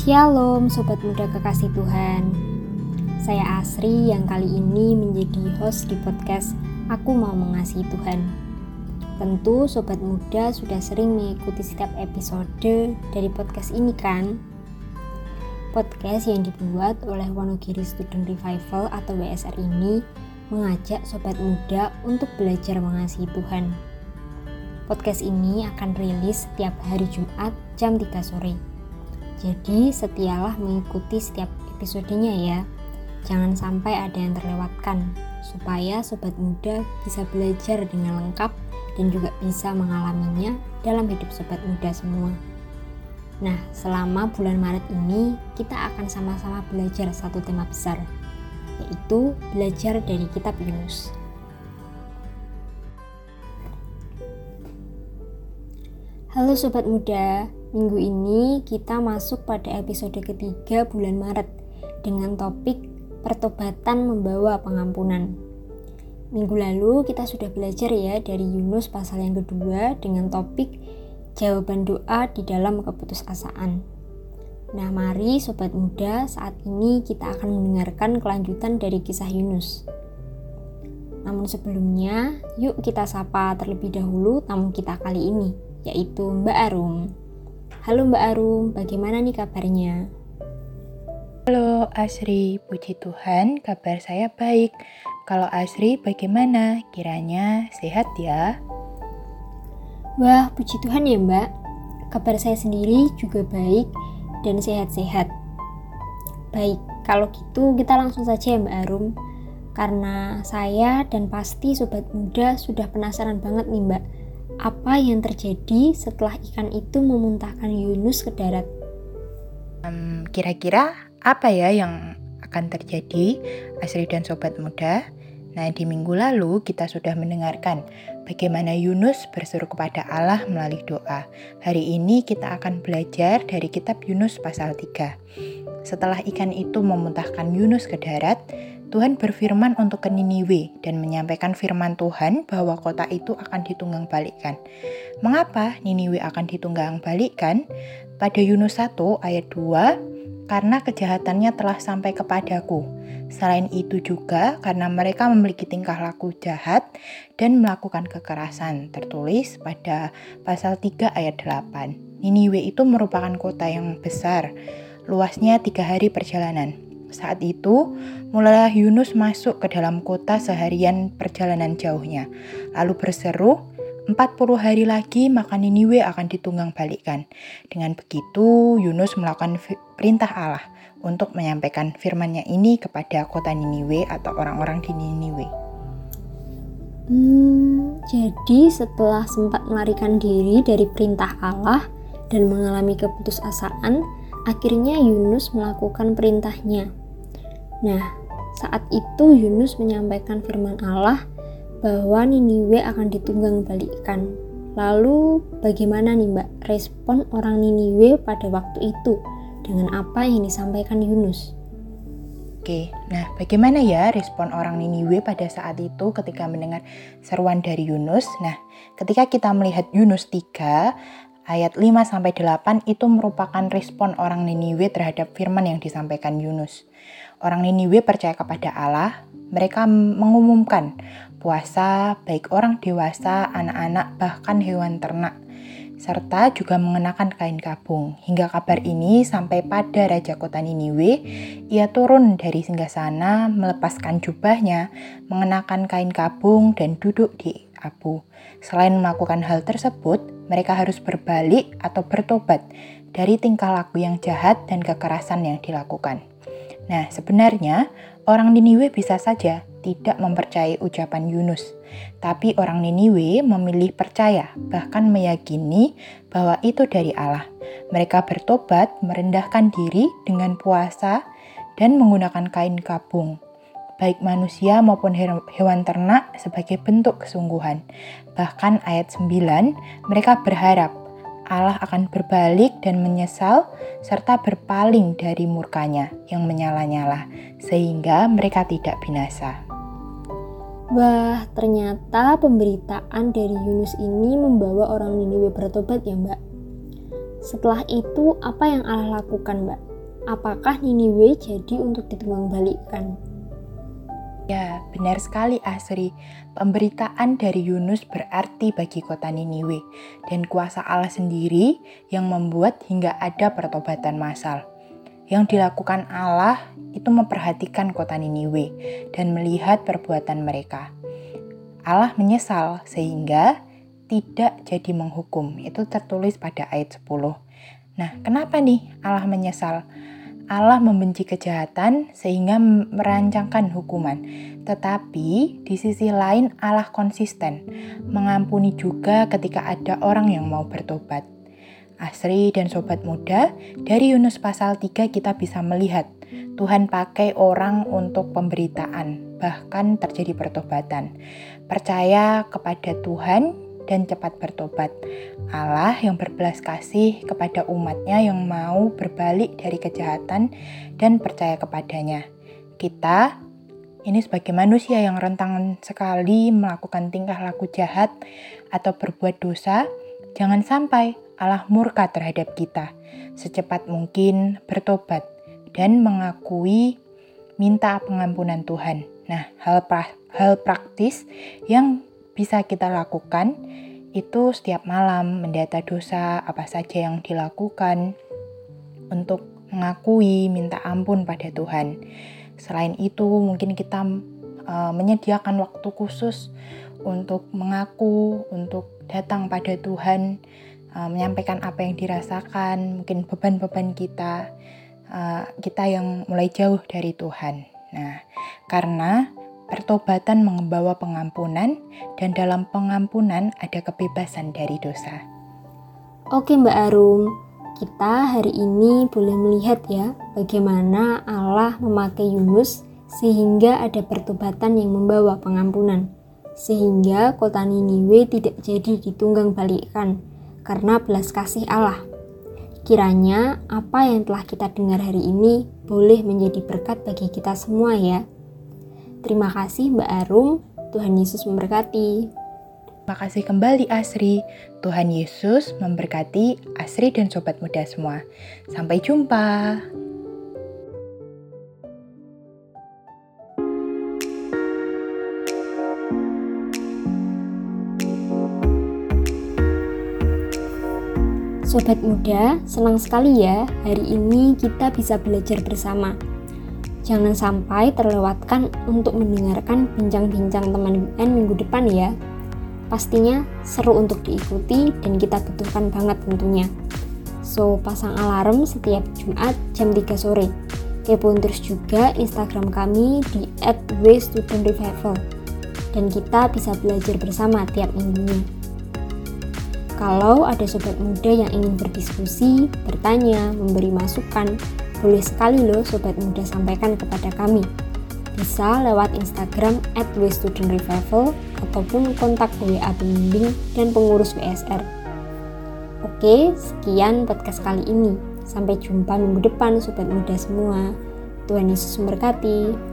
Shalom Sobat Muda Kekasih Tuhan. Saya Asri yang kali ini menjadi host di podcast Aku Mau Mengasihi Tuhan. Tentu Sobat Muda sudah sering mengikuti setiap episode dari podcast ini kan? Podcast yang dibuat oleh Wonogiri Student Revival atau WSR ini mengajak Sobat Muda untuk belajar mengasihi Tuhan. Podcast ini akan rilis setiap hari Jumat jam 3 sore jadi setialah mengikuti setiap episodenya ya. Jangan sampai ada yang terlewatkan, supaya sobat muda bisa belajar dengan lengkap dan juga bisa mengalaminya dalam hidup sobat muda semua. Nah, selama bulan Maret ini kita akan sama-sama belajar satu tema besar, yaitu belajar dari kitab Yunus. Halo sobat muda, Minggu ini kita masuk pada episode ketiga bulan Maret dengan topik pertobatan membawa pengampunan. Minggu lalu kita sudah belajar ya dari Yunus pasal yang kedua dengan topik jawaban doa di dalam keputusasaan. Nah mari sobat muda saat ini kita akan mendengarkan kelanjutan dari kisah Yunus. Namun sebelumnya, yuk kita sapa terlebih dahulu tamu kita kali ini, yaitu Mbak Arum. Halo Mbak Arum, bagaimana nih kabarnya? Halo Asri, puji Tuhan kabar saya baik. Kalau Asri bagaimana? Kiranya sehat ya? Wah, puji Tuhan ya Mbak. Kabar saya sendiri juga baik dan sehat-sehat. Baik, kalau gitu kita langsung saja ya Mbak Arum. Karena saya dan pasti sobat muda sudah penasaran banget nih Mbak apa yang terjadi setelah ikan itu memuntahkan Yunus ke darat? Um, kira-kira apa ya yang akan terjadi, Asri dan Sobat Muda? Nah, di minggu lalu kita sudah mendengarkan bagaimana Yunus berseru kepada Allah melalui doa. Hari ini kita akan belajar dari kitab Yunus pasal 3. Setelah ikan itu memuntahkan Yunus ke darat, Tuhan berfirman untuk ke Niniwe dan menyampaikan firman Tuhan bahwa kota itu akan ditunggang balikkan. Mengapa Niniwe akan ditunggang balikkan? Pada Yunus 1 ayat 2, karena kejahatannya telah sampai kepadaku. Selain itu juga karena mereka memiliki tingkah laku jahat dan melakukan kekerasan, tertulis pada pasal 3 ayat 8. Niniwe itu merupakan kota yang besar, luasnya tiga hari perjalanan saat itu, mulailah Yunus masuk ke dalam kota seharian perjalanan jauhnya. Lalu berseru, 40 hari lagi maka Niniwe akan ditunggang balikkan. Dengan begitu, Yunus melakukan perintah Allah untuk menyampaikan firman-Nya ini kepada kota Niniwe atau orang-orang di Niniwe. Hmm, jadi setelah sempat melarikan diri dari perintah Allah dan mengalami keputusasaan, akhirnya Yunus melakukan perintahnya. Nah, saat itu Yunus menyampaikan firman Allah bahwa Niniwe akan ditunggang balikkan. Lalu bagaimana nih Mbak respon orang Niniwe pada waktu itu dengan apa yang disampaikan Yunus? Oke, nah bagaimana ya respon orang Niniwe pada saat itu ketika mendengar seruan dari Yunus? Nah, ketika kita melihat Yunus 3 ayat 5 sampai 8 itu merupakan respon orang Niniwe terhadap firman yang disampaikan Yunus orang Niniwe percaya kepada Allah, mereka mengumumkan puasa baik orang dewasa, anak-anak, bahkan hewan ternak, serta juga mengenakan kain kabung. Hingga kabar ini sampai pada Raja Kota Niniwe, ia turun dari singgah sana, melepaskan jubahnya, mengenakan kain kabung, dan duduk di abu. Selain melakukan hal tersebut, mereka harus berbalik atau bertobat dari tingkah laku yang jahat dan kekerasan yang dilakukan. Nah, sebenarnya orang Niniwe bisa saja tidak mempercayai ucapan Yunus, tapi orang Niniwe memilih percaya, bahkan meyakini bahwa itu dari Allah. Mereka bertobat, merendahkan diri dengan puasa, dan menggunakan kain kabung, baik manusia maupun hewan ternak sebagai bentuk kesungguhan. Bahkan ayat 9, mereka berharap Allah akan berbalik dan menyesal serta berpaling dari murkanya yang menyala-nyala sehingga mereka tidak binasa. Wah, ternyata pemberitaan dari Yunus ini membawa orang Niniwe bertobat ya, Mbak. Setelah itu, apa yang Allah lakukan, Mbak? apakah Niniwe jadi untuk ditunggang balikkan? Ya, benar sekali Asri. Pemberitaan dari Yunus berarti bagi kota Niniwe dan kuasa Allah sendiri yang membuat hingga ada pertobatan massal. Yang dilakukan Allah itu memperhatikan kota Niniwe dan melihat perbuatan mereka. Allah menyesal sehingga tidak jadi menghukum. Itu tertulis pada ayat 10. Nah, kenapa nih Allah menyesal? Allah membenci kejahatan sehingga merancangkan hukuman. Tetapi di sisi lain Allah konsisten, mengampuni juga ketika ada orang yang mau bertobat. Asri dan sobat muda, dari Yunus pasal 3 kita bisa melihat Tuhan pakai orang untuk pemberitaan, bahkan terjadi pertobatan. Percaya kepada Tuhan dan cepat bertobat. Allah yang berbelas kasih kepada umatnya yang mau berbalik dari kejahatan dan percaya kepadanya. Kita ini sebagai manusia yang rentan sekali melakukan tingkah laku jahat atau berbuat dosa, jangan sampai Allah murka terhadap kita. Secepat mungkin bertobat dan mengakui minta pengampunan Tuhan. Nah, hal pra hal praktis yang bisa kita lakukan itu setiap malam mendata dosa apa saja yang dilakukan untuk mengakui minta ampun pada Tuhan. Selain itu, mungkin kita uh, menyediakan waktu khusus untuk mengaku, untuk datang pada Tuhan, uh, menyampaikan apa yang dirasakan, mungkin beban-beban kita, uh, kita yang mulai jauh dari Tuhan. Nah, karena Pertobatan membawa pengampunan, dan dalam pengampunan ada kebebasan dari dosa. Oke, Mbak Arum, kita hari ini boleh melihat ya bagaimana Allah memakai Yunus sehingga ada pertobatan yang membawa pengampunan, sehingga kota Niniwe tidak jadi ditunggang balikkan karena belas kasih Allah. Kiranya apa yang telah kita dengar hari ini boleh menjadi berkat bagi kita semua ya. Terima kasih Mbak Arum, Tuhan Yesus memberkati. Terima kasih kembali Asri. Tuhan Yesus memberkati Asri dan sobat muda semua. Sampai jumpa. Sobat muda, senang sekali ya hari ini kita bisa belajar bersama. Jangan sampai terlewatkan untuk mendengarkan bincang-bincang teman UN minggu depan ya. Pastinya seru untuk diikuti dan kita butuhkan banget tentunya. So, pasang alarm setiap Jumat jam 3 sore. Kepoin terus juga Instagram kami di @wstudentrevival dan kita bisa belajar bersama tiap minggunya. Kalau ada sobat muda yang ingin berdiskusi, bertanya, memberi masukan, boleh sekali loh Sobat Muda sampaikan kepada kami. Bisa lewat Instagram at Revival ataupun kontak WA pembimbing dan pengurus WSR. Oke, sekian podcast kali ini. Sampai jumpa minggu depan Sobat Muda semua. Tuhan Yesus memberkati.